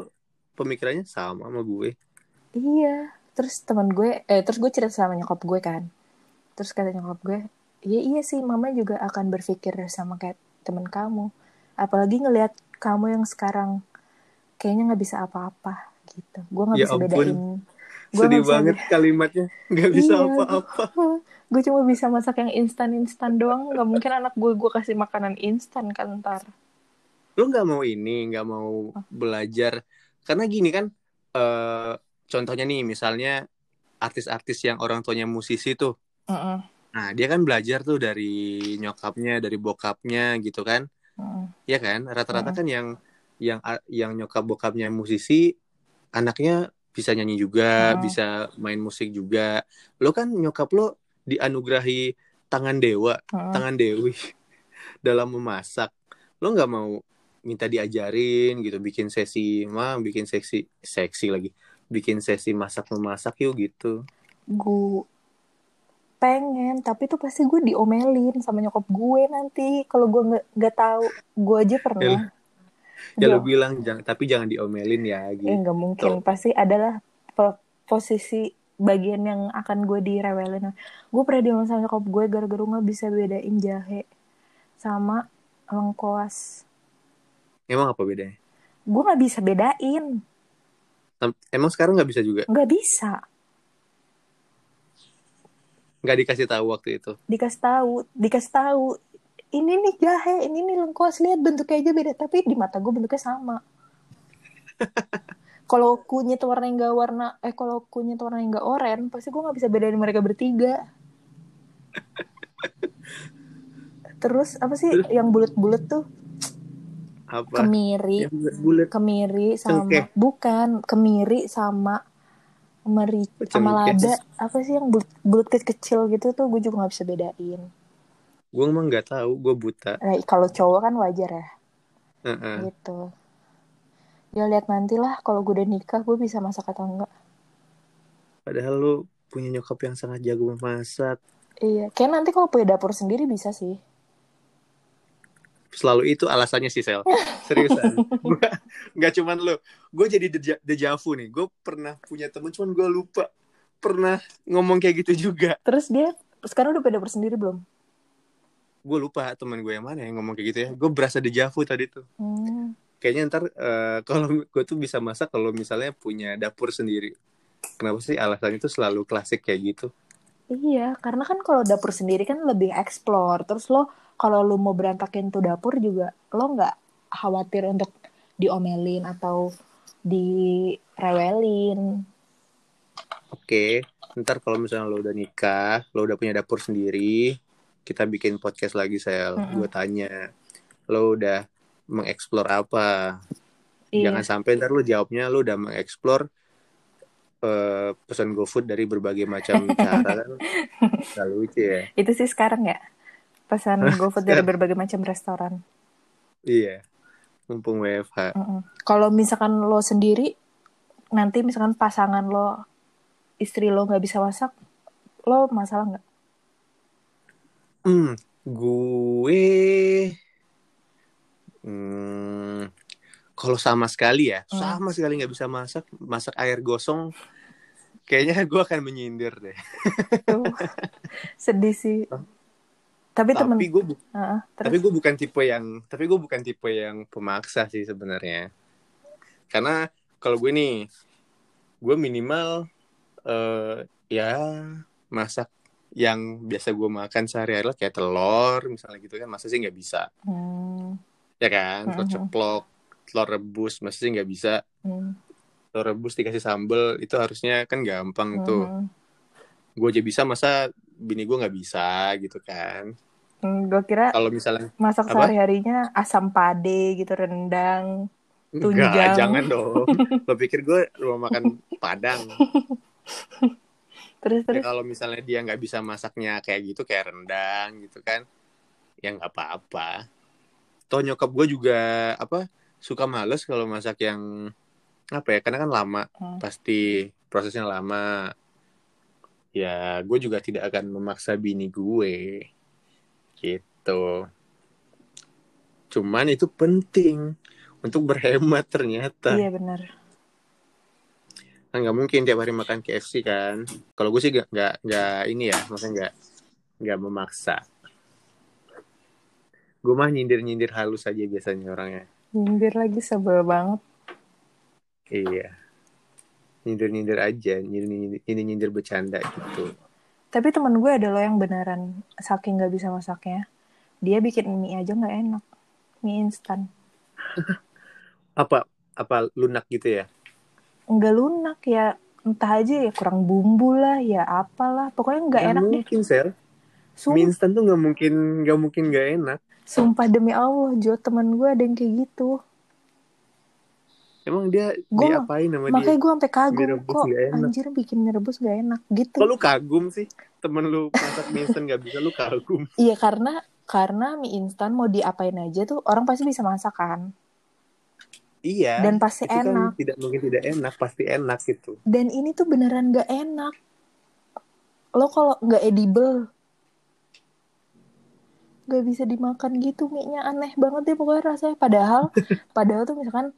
A: pemikirannya sama sama gue.
B: Iya, terus teman gue, eh terus gue cerita sama nyokap gue kan. Terus kata nyokap gue, iya iya sih, mama juga akan berpikir sama kayak teman kamu. Apalagi ngelihat kamu yang sekarang kayaknya nggak bisa apa-apa gitu. Gue nggak
A: Ya
B: bisa
A: ampun.
B: bedain Gua
A: Sedih
B: bisa
A: banget kalimatnya. Nggak bisa
B: Iya.
A: apa-apa.
B: gue cuma bisa masak yang instan instan doang nggak mungkin anak gue gue kasih makanan instan kan ntar
A: Lu nggak mau ini, nggak mau belajar. Karena gini kan, eh contohnya nih, misalnya artis-artis yang orang tuanya musisi tuh.
B: Heeh,
A: Nah, dia kan belajar tuh dari nyokapnya, dari bokapnya gitu kan.
B: heeh.
A: Ya kan? Rata-rata kan yang yang yang nyokap bokapnya musisi, anaknya bisa nyanyi juga, bisa main musik juga. Lo kan nyokap lo dianugerahi tangan dewa, tangan dewi dalam memasak. Lo nggak mau minta diajarin gitu, bikin sesi, mah bikin seksi seksi lagi, bikin sesi masak memasak yuk gitu.
B: gue pengen tapi tuh pasti gue diomelin sama nyokap gue nanti. Kalau gue nggak nggak tahu gue aja pernah.
A: Ya lo
B: Gue-
A: bilang jangan, tapi jangan diomelin ya
B: eh
A: gitu.
B: nggak mungkin. Pasti adalah po- posisi bagian yang akan gue direwelin. Gue pernah diomelin sama nyokap gue gara-gara nggak bisa bedain jahe sama lengkoas
A: Emang apa bedanya?
B: gue nggak bisa bedain.
A: Emang sekarang nggak bisa juga?
B: nggak bisa.
A: Nggak dikasih tahu waktu itu?
B: dikasih tahu dikasih tahu. Ini nih jahe ini nih lengkuas. Lihat bentuknya aja beda tapi di mata gue bentuknya sama. Kalau kunyit warna yang nggak warna eh kalau kunyit warna yang nggak oranye pasti gue nggak bisa bedain mereka bertiga. Terus apa sih yang bulat-bulat tuh
A: Apa?
B: kemiri
A: bulat
B: kemiri sama
A: Cengkeh.
B: bukan kemiri sama meri
A: Oh,
B: sama lada apa sih yang bulat bulat kecil gitu tuh gue juga nggak bisa bedain
A: Gue emang nggak tahu, gue buta.
B: Nah, kalau cowok kan wajar ya
A: Heeh.
B: gitu ya lihat nanti lah kalau gue udah nikah gue bisa masak atau enggak
A: Padahal lu punya nyokap yang sangat jago memasak.
B: iya kayak nanti kalau punya dapur sendiri bisa sih
A: Selalu itu alasannya sih Sel. Seriusan. Nggak cuman lu. Gue jadi deja, deja vu nih. Gue pernah punya temen, cuman gue lupa. Pernah ngomong kayak gitu juga.
B: terus dia sekarang udah punya dapur sendiri belum
A: Gue lupa temen gue yang mana yang ngomong kayak gitu ya. Gue berasa deja vu tadi tuh.
B: hmm.
A: Kayaknya ntar eh, kalau gue tuh bisa masak kalau misalnya punya dapur sendiri. Kenapa sih alasannya itu selalu klasik kayak gitu?
B: Iya karena kan kalau dapur sendiri kan lebih explore terus lo kalau lo mau berantakin tuh dapur juga lo nggak khawatir untuk diomelin atau direwelin
A: Oke, ntar kalau misalnya lo udah nikah, lo udah punya dapur sendiri, kita bikin podcast lagi, Sel.
B: Mm-mm.
A: Gue tanya, lo udah mengeksplor apa?
B: iya
A: Jangan sampai ntar lo jawabnya lo udah mengeksplor eh, pesan GoFood dari berbagai macam cara kan. Gak lucu ya.
B: itu sih sekarang ya pesan GoFood dari berbagai macam restoran
A: Iya. Mumpung WFH.
B: Mm-mm. Kalau misalkan lo sendiri, nanti misalkan pasangan lo, istri lo nggak bisa masak, lo masalah nggak?
A: Hmm, gue hmm, kalau sama sekali ya,
B: Hmm.
A: sama sekali nggak bisa masak, masak air gosong, kayaknya gue akan menyindir deh.
B: Tuh, sedih sih. Tapi temen,
A: Tapi gue, bu-
B: Heeh,
A: tapi gue bukan tipe yang, tapi gue bukan tipe yang pemaksa sih sebenarnya. Karena kalau gue nih, gue minimal eh ya masak yang biasa gue makan sehari-hari lah kayak telur misalnya gitu kan, masa sih nggak bisa,
B: Hmm,
A: ya kan? Telur
B: Mhm.
A: ceplok, telur rebus, masa sih nggak bisa.
B: hmm,
A: telur rebus dikasih sambel itu harusnya kan gampang tuh.
B: hmm.
A: Gue aja bisa masa bini gue nggak bisa gitu kan.
B: Hmm, gue kira
A: Kalau misalnya
B: masak
A: Apa?
B: sehari-harinya asam pade gitu, rendang.
A: enggak,
B: Tunjang.
A: jangan dong. Lo pikir gue rumah makan Padang.
B: Terus
A: Ya,
B: terus,
A: kalau misalnya dia nggak bisa masaknya kayak gitu kayak rendang gitu kan, ya nggak apa-apa. Toh nyokap gue juga apa suka males kalau masak yang apa ya karena kan lama
B: Hmm.
A: pasti prosesnya lama. Ya gue juga tidak akan memaksa bini gue gitu. Cuman itu penting untuk berhemat ternyata.
B: iya benar.
A: Kan nggak mungkin tiap hari makan KFC kan. Kalau gue sih nggak nggak ini ya, maksudnya nggak nggak memaksa. Gue mah nyindir-nyindir halus aja biasanya orangnya.
B: Nyindir lagi sebel banget.
A: Iya. nyindir-nyindir aja nyindir-nyindir ini nyindir bercanda gitu
B: Tapi temen gue ada loh yang beneran saking gak bisa masaknya. Dia bikin mie aja nggak enak. Mie instan.
A: apa apa lunak gitu ya
B: Nggak lunak ya. Entah aja ya kurang bumbu lah ya apalah. Pokoknya nggak
A: Nggak
B: enak deh.
A: mungkin sel
B: Sum-
A: mie instan tuh nggak mungkin nggak mungkin nggak enak
B: sumpah demi Allah Jo temen gue ada yang kayak gitu.
A: emang dia
B: Gua-
A: diapain sama dia
B: Makanya gue sampai kagum kok anjir bikin mie rebus gak enak gitu.
A: kok lu kagum sih temen lu masak mie instan nggak bisa lu kagum
B: Iya karena karena mie instan mau diapain aja tuh orang pasti bisa masak kan.
A: iya
B: Dan pasti
A: itu kan
B: enak.
A: tidak mungkin tidak enak pasti enak gitu
B: Dan ini tuh beneran gak enak. Lo kalau nggak edible gak bisa dimakan gitu mie-nya aneh banget deh pokoknya rasanya. Padahal padahal tuh misalkan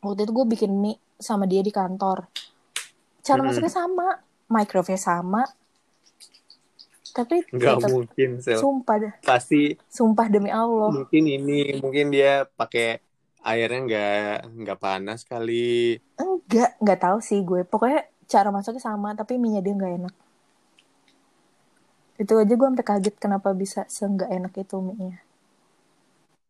B: waktu itu gue bikin mie sama dia di kantor. Cara masaknya sama microwave sama. Tapi
A: nggak
B: tetep
A: mungkin sel.
B: sumpah dah
A: pasti
B: sumpah demi Allah.
A: mungkin ini mungkin dia pakai airnya nggak nggak panas kali.
B: Enggak nggak tahu sih gue. Pokoknya cara masaknya sama tapi mie nya dia nggak enak itu aja gue sampai kaget kenapa bisa seenggak enak itu mie nya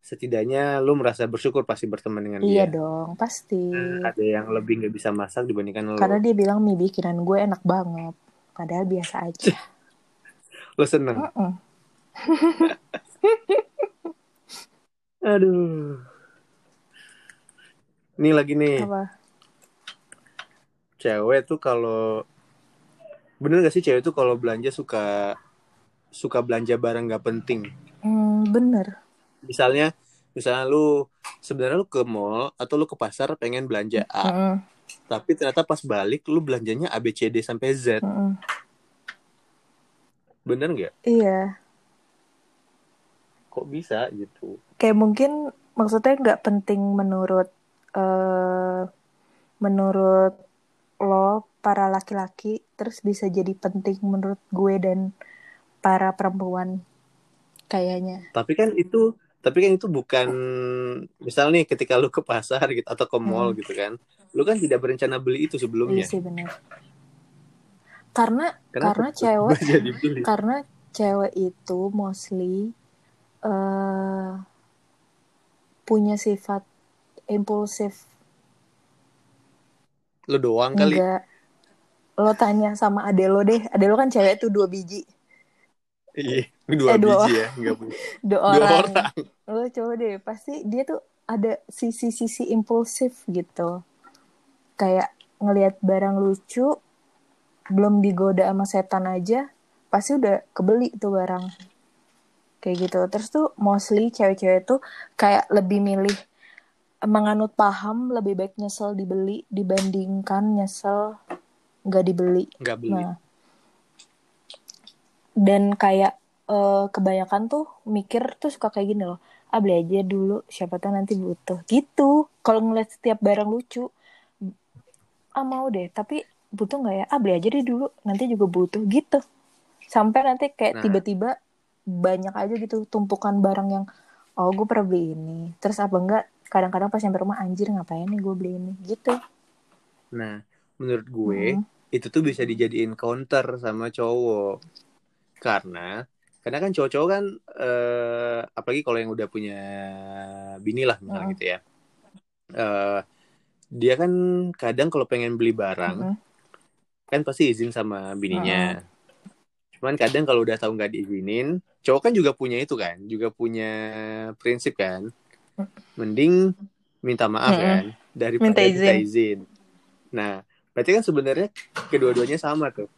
A: setidaknya lu merasa bersyukur pasti berteman dengan
B: iya
A: dia.
B: dong pasti.
A: Nah, ada yang lebih nggak bisa masak dibandingkan lu.
B: Karena dia bilang mie bikinan gue enak banget. Padahal biasa aja.
A: Lu seneng?
B: Mm-mm.
A: aduh. Ini lagi nih.
B: Apa?
A: Cewek tuh kalau bener gak sih cewek tuh kalau belanja suka suka belanja barang nggak penting.
B: Hmm, bener.
A: Misalnya misalnya lu sebenarnya lu ke mall atau lu ke pasar pengen belanja A
B: Mm-mm,
A: tapi ternyata pas balik lu belanjanya A B C D sampai Z.
B: Mm-mm.
A: bener nggak?
B: Iya.
A: Kok bisa gitu?
B: Kayak mungkin maksudnya nggak penting menurut eh menurut lo para laki-laki terus bisa jadi penting menurut gue dan para perempuan kayaknya.
A: Tapi kan itu tapi kan itu bukan misal nih ketika lu ke pasar gitu atau ke mall
B: Hmm.
A: gitu kan lu kan tidak berencana beli itu
B: iya
A: sebelumnya
B: sih bener. Karena
A: Kenapa
B: karena cewek karena cewek itu mostly eh punya sifat impulsif.
A: Lu doang kali.
B: Enggak. Lo tanya sama ade lo deh. Ade lo kan cewek tuh dua biji
A: iya dua
B: Eh, dua
A: biji ya nggak punya
B: dua
A: dua
B: orang,
A: orang.
B: Lo coba deh pasti dia tuh ada sisi-sisi impulsif gitu. Kayak ngelihat barang lucu belum digoda sama setan aja pasti udah kebeli tuh barang. Kayak gitu. Terus tuh mostly cewek-cewek tuh kayak lebih milih menganut paham lebih baik nyesel dibeli dibandingkan nyesel nggak dibeli.
A: Nggak beli.
B: Nah, dan kayak eh, kebanyakan tuh mikir tuh suka kayak gini loh. Ah beli aja dulu, siapa tahu nanti butuh. Gitu. Kalau ngeliat setiap barang lucu, ah mau deh. Tapi butuh nggak ya? Ah beli aja deh dulu, nanti juga butuh. Gitu. Sampai nanti kayak
A: Nah.
B: tiba-tiba banyak aja gitu tumpukan barang yang oh gue pernah beli ini. Terus apa enggak? Kadang-kadang pas nyampe rumah anjir ngapain nih gue beli ini gitu.
A: nah menurut gue
B: Mm.
A: itu tuh bisa dijadiin counter sama cowok karena karena kan cowok-cowok kan eh, apalagi kalau yang udah punya bini lah misalnya
B: Mm.
A: gitu ya eh dia kan kadang kalau pengen beli barang
B: Mm-mm.
A: kan pasti izin sama bininya cuman kadang kalau udah tahu nggak diizinin cowok kan juga punya itu kan juga punya prinsip kan mending minta maaf
B: Mm-mm.
A: kan daripada
B: Minta
A: minta
B: izin.
A: izin nah berarti kan sebenarnya kedua-duanya sama tuh.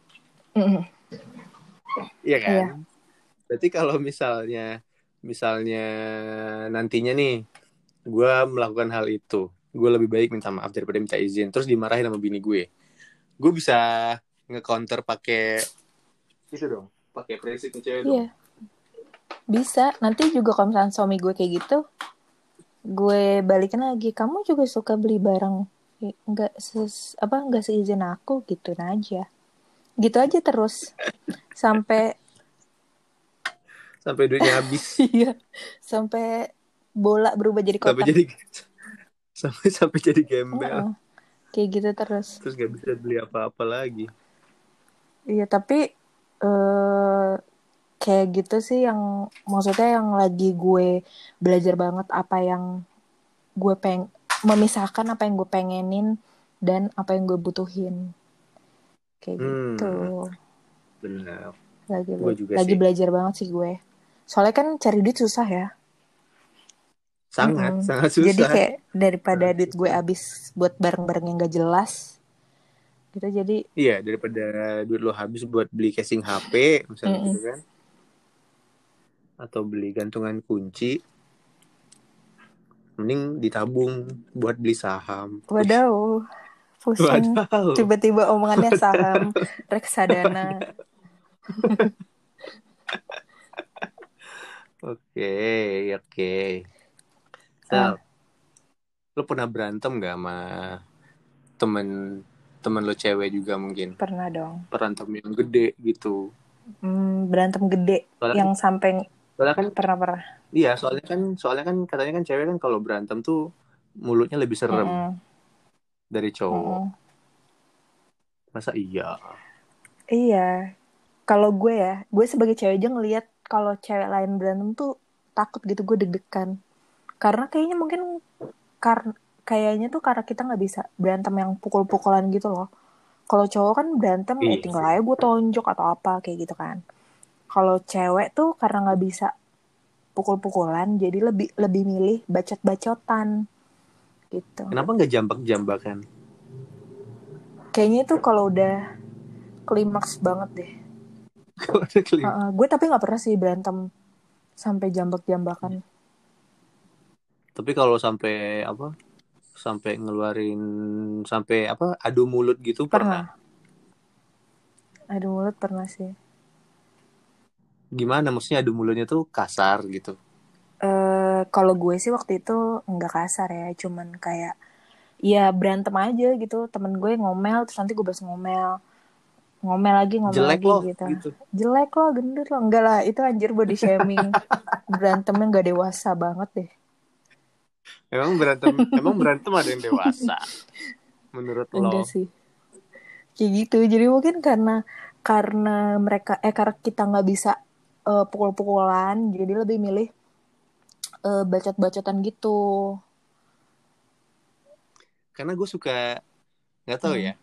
A: Iya kan?
B: Iya.
A: Berarti kalau misalnya misalnya nantinya nih gue melakukan hal itu, gue lebih baik minta maaf daripada minta izin, terus dimarahin sama bini gue. Gue bisa nge-counter pakai itu dong, pakai prinsip cewek dong.
B: Iya. Bisa. Nanti juga kalau misalnya suami gue kayak gitu, gue balikin lagi. Kamu juga suka beli barang nggak ses, apa nggak seizin aku gitu aja. Gitu aja terus sampai
A: Sampai duitnya habis,
B: iya sampai bola berubah jadi
A: sampai
B: kotak.
A: jadi sampai sampai jadi gembel.
B: Heeh. kayak gitu terus
A: terus gak bisa beli apa-apa lagi
B: iya tapi eh kayak gitu sih yang maksudnya yang lagi gue belajar banget apa yang gue peng memisahkan apa yang gue pengenin dan apa yang gue butuhin kayak
A: Hmm.
B: gitu.
A: Benar.
B: Lagi
A: Gue juga
B: lagi
A: sih.
B: belajar banget sih gue. Soalnya kan cari duit susah ya.
A: Sangat
B: Mm-mm.
A: sangat susah.
B: jadi kayak daripada
A: Sangat
B: duit gue habis buat barang-barang yang gak jelas gitu. Jadi
A: iya daripada duit lo habis buat beli casing HP misalnya
B: Mm-mm.
A: gitu kan. Atau beli gantungan kunci. Mending ditabung buat beli saham.
B: Wadaw pusing. Tiba-tiba omongannya saham reksadana.
A: Oke, oke. Sal, lo pernah berantem gak sama temen temen lo cewek juga mungkin?
B: Pernah dong.
A: Berantem yang gede gitu.
B: Hmm, berantem gede
A: Soalnya,
B: yang sampai
A: soalnya kan
B: pernah pernah.
A: Iya soalnya kan soalnya kan katanya kan cewek kan kalau berantem tuh mulutnya lebih serem.
B: Mm-mm,
A: dari cowok.
B: mm-mm.
A: Masa iya?
B: iya kalau gue ya gue sebagai cewek aja ngelihat kalau cewek lain berantem tuh takut gitu gue deg-degan karena kayaknya mungkin karena kayaknya tuh karena kita nggak bisa berantem yang pukul-pukulan gitu loh kalau cowok kan berantem ya
A: Iya
B: tinggal
A: sih.
B: aja gue tonjok atau apa kayak gitu kan kalau cewek tuh karena nggak bisa pukul-pukulan jadi lebih lebih milih bacot-bacotan gitu
A: Kenapa nggak jambak-jambakan?
B: kayaknya itu kalau udah klimaks banget deh Heeh, gue tapi nggak pernah sih berantem sampai jambak-jambakan
A: Tapi kalau sampai apa? Sampai ngeluarin sampai apa? Adu mulut gitu pernah.
B: pernah adu mulut pernah sih
A: Gimana? Maksudnya adu mulutnya tuh kasar gitu.
B: Kalau gue sih waktu itu nggak kasar ya cuman kayak ya berantem aja gitu. Temen gue ngomel terus nanti gue balas ngomel. Ngomel lagi ngomel
A: Jelek
B: lagi
A: loh
B: gitu.
A: gitu.
B: jelek lo gendut lo. Enggak lah itu anjir body shaming. Berantemnya nggak dewasa banget deh.
A: Emang berantem emang berantem ada yang dewasa. Menurut lo?
B: enggak sih. Kayak gitu. Jadi mungkin karena karena mereka eh karena kita nggak bisa eh, pukul-pukulan jadi lebih milih eh, bacot-bacotan gitu
A: Karena gue suka nggak tahu
B: Hmm.
A: ya.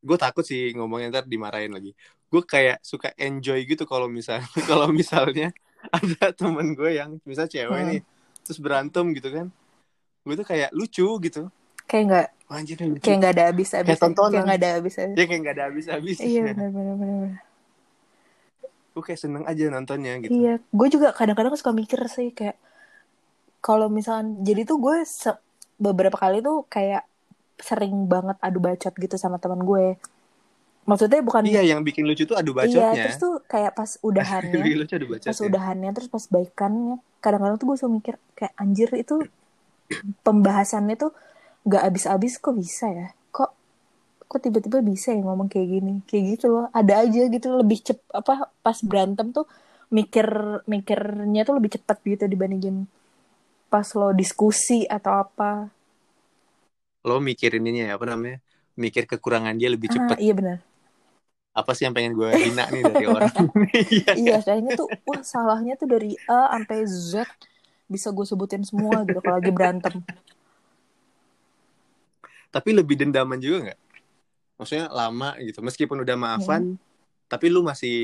A: Gue takut sih ngomongnya ntar dimarahin lagi. Gue kayak suka enjoy gitu kalau misal kalau misalnya ada temen gue yang misal cewek
B: Hmm.
A: nih terus berantem gitu kan. Gue tuh kayak lucu gitu.
B: kayak nggak
A: Anjir lucu.
B: kayak nggak ada habis-habis
A: Kayak tontonan.
B: kayak nggak ada habis-habis
A: Ya kayak gak ada habis-habis.
B: iya benar benar benar
A: Gue kayak seneng aja nontonnya gitu.
B: iya gue juga kadang-kadang suka mikir sih kayak kalau misalnya jadi tuh gue se- beberapa kali tuh kayak sering banget adu bacot gitu sama teman gue maksudnya bukan
A: Iya, yang bikin lucu tuh adu
B: Iya,
A: bacotnya.
B: terus tuh kayak pas udahannya,
A: lucu adu
B: pas
A: bacotnya.
B: udahannya terus pas baikannya, kadang-kadang tuh gue suka mikir kayak anjir itu pembahasannya tuh gak habis-habis kok bisa ya? Kok kok tiba-tiba bisa ya ngomong kayak gini? Kayak gitu loh. Ada aja gitu lebih cep apa pas berantem tuh mikir mikirnya tuh lebih cepat gitu dibandingin pas lo diskusi atau apa.
A: Lo mikirin ini ya, apa namanya? Mikir kekurangan dia lebih
B: Ah,
A: cepet.
B: iya benar.
A: Apa sih yang pengen gue hina nih dari orang? Iya.
B: Iya, kayaknya tuh wah salahnya tuh dari A sampai Z bisa gue sebutin semua gitu kalau lagi berantem.
A: Tapi lebih dendaman juga nggak? Maksudnya lama gitu. Meskipun udah maafan, tapi lu masih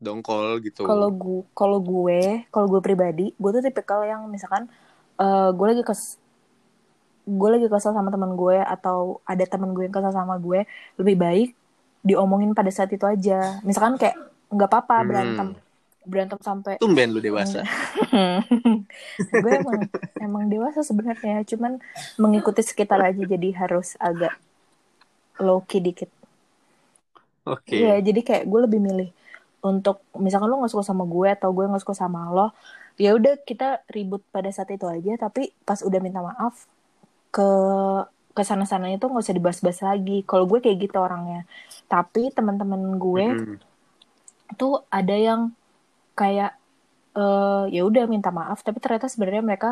A: dongkol gitu.
B: Hmm. Kalau gue, kalau gue, kalau gue pribadi, gue tuh tipikal yang misalkan eh gue lagi kes, gue lagi kesel sama teman gue atau ada teman gue yang kesel sama gue, lebih baik diomongin pada saat itu aja. Misalkan kayak nggak apa-apa
A: Hmm.
B: berantem, berantem sampai
A: Tumben lu dewasa.
B: gue emang emang dewasa sebenarnya, cuman mengikuti sekitar aja jadi harus agak low key dikit.
A: Oke.
B: Iya, jadi kayak gue lebih milih untuk misalkan lo nggak suka sama gue atau gue nggak suka sama lo, ya udah kita ribut pada saat itu aja. Tapi pas udah minta maaf ke ke sana sananya tuh nggak usah dibahas-bahas lagi. Kalau gue kayak gitu orangnya. Tapi teman-teman gue
A: Mm-mm.
B: tuh ada yang kayak eh ya udah minta maaf, tapi ternyata sebenarnya mereka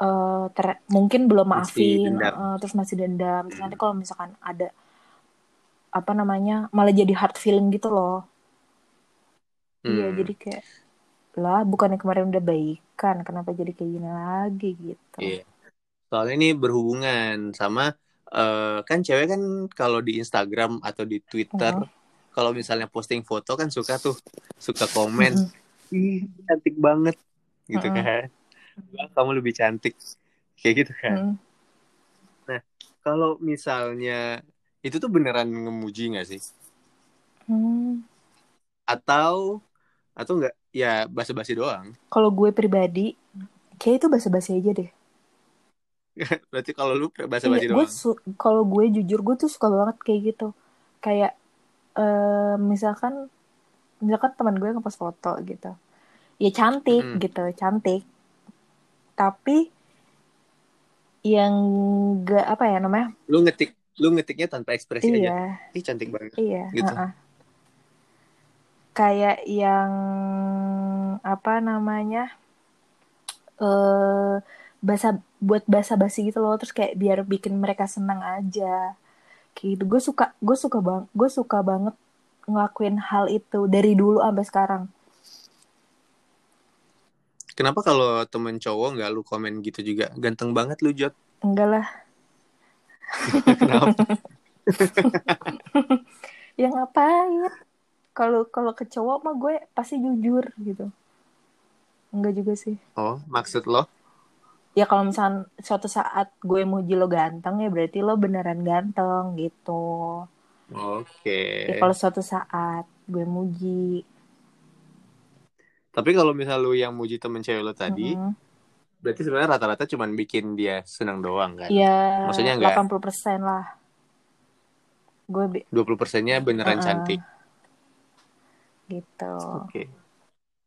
B: eh, ter- mungkin belum maafin eh, terus masih dendam terus
A: Hmm.
B: nanti kalau misalkan ada apa namanya malah jadi hard feeling gitu loh iya
A: Hmm.
B: jadi kayak lah bukannya kemarin udah baikan kenapa jadi kayak gini lagi gitu
A: Iya. Soalnya ini berhubungan sama eh, kan cewek kan kalau di Instagram atau di Twitter
B: Mm.
A: kalau misalnya posting foto kan suka tuh suka komen ih cantik banget gitu
B: Mm-mm.
A: kan Wah, kamu lebih cantik kayak gitu kan
B: Mm.
A: nah kalau misalnya itu tuh beneran ngemuji nggak sih
B: Hmm.
A: atau atau enggak ya basa-basi doang
B: kalau gue pribadi kayak itu basa-basi aja deh
A: berarti kalau lu basa-basi
B: Iya,
A: doang
B: kalau gue jujur gue tuh suka banget kayak gitu. Kayak eh, misalkan misalkan teman gue ngepost foto gitu. Ya cantik
A: Mm.
B: gitu, cantik. Tapi yang gak apa ya namanya?
A: lu ngetik lu ngetiknya tanpa ekspresi aja
B: Iya,
A: ih cantik banget
B: iya,
A: Gitu.
B: heeh. Kayak yang apa namanya? eh basa buat basa-basi gitu loh terus kayak biar bikin mereka senang aja kayak gitu gue suka gue suka bang gue suka banget ngelakuin hal itu dari dulu sampai sekarang
A: Kenapa kalau temen cowok nggak lu komen gitu juga? Ganteng banget lu, Jot.
B: enggak lah
A: Kenapa?
B: ya ngapain kalau kalau ke cowok mah gue pasti jujur gitu enggak juga sih
A: Oh, maksud lo?
B: ya kalau misalnya suatu saat gue muji lo ganteng ya berarti lo beneran ganteng gitu
A: Oke.
B: ya kalau suatu saat gue muji
A: Tapi kalau misal lu yang muji temen cewek lo tadi,
B: Mm-mm.
A: berarti sebenarnya rata-rata cuma bikin dia senang doang kan?
B: ya
A: Maksudnya enggak?
B: 80% lah gue bi-
A: 20 persennya beneran
B: Uh-uh.
A: cantik.
B: Gitu
A: Oke.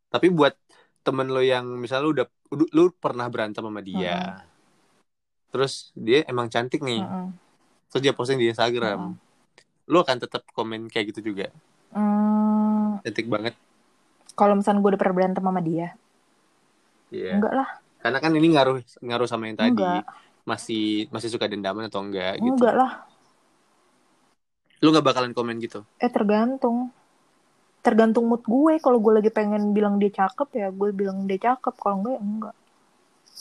A: Tapi buat temen lo yang misal lu udah lu pernah berantem sama dia. Terus dia emang cantik nih.
B: Mm-mm.
A: Terus dia posting di Instagram.
B: Mm-mm.
A: Lu akan tetap komen kayak gitu juga.
B: Hmm,
A: Cantik banget.
B: kalau misalnya gue udah pernah berantem sama dia
A: Iya.
B: enggak lah
A: Karena kan ini ngaruh ngaruh sama yang tadi.
B: Enggak.
A: Masih masih suka dendaman atau enggak gitu.
B: enggak lah
A: Lu nggak bakalan komen gitu.
B: eh tergantung tergantung mood gue. Kalau gue lagi pengen bilang dia cakep ya gue bilang dia cakep. Kalau enggak ya enggak.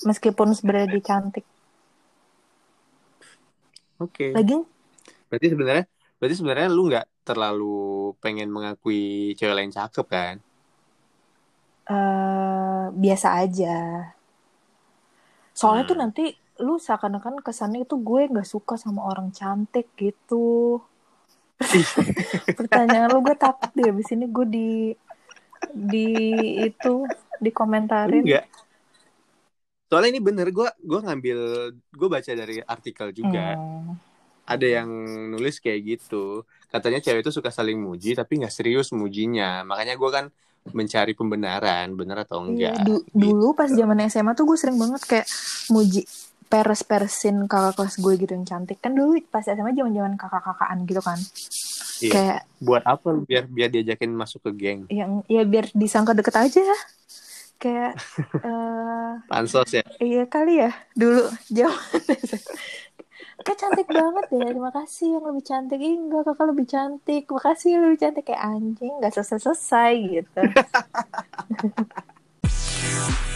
B: Meskipun sebenarnya dia cantik.
A: Oke.
B: lagi?
A: Berarti sebenarnya berarti sebenarnya lu nggak terlalu pengen mengakui cewek lain cakep kan?
B: eh biasa aja. Soalnya tuh
A: Hmm.
B: nanti lu seakan-akan kesannya itu gue nggak suka sama orang cantik gitu pertanyaan lu gue takut deh abis ini gue di di itu dikomentarin
A: Enggak. Soalnya ini bener gue gua ngambil gue baca dari artikel juga.
B: Hmm.
A: Ada yang nulis kayak gitu. Katanya cewek itu suka saling muji tapi nggak serius mujinya. Makanya gue kan mencari pembenaran bener atau
B: Iya,
A: enggak.
B: du- dulu pas zaman SMA tuh gue sering banget kayak muji peres-peresin kakak kelas gue gitu yang cantik. Kan dulu pas SMA zaman-zaman kakak-kakaan gitu kan.
A: Iya.
B: kayak
A: Buat apa biar biar diajakin masuk ke geng?
B: yang ya biar disangka deket aja. Kayak eh
A: Pansos ya.
B: iya kali ya dulu jauh. Kayak cantik banget ya terima kasih yang lebih cantik. Ih, enggak kakak lebih cantik. Makasih yang lebih cantik. Kayak anjing nggak selesai selesai gitu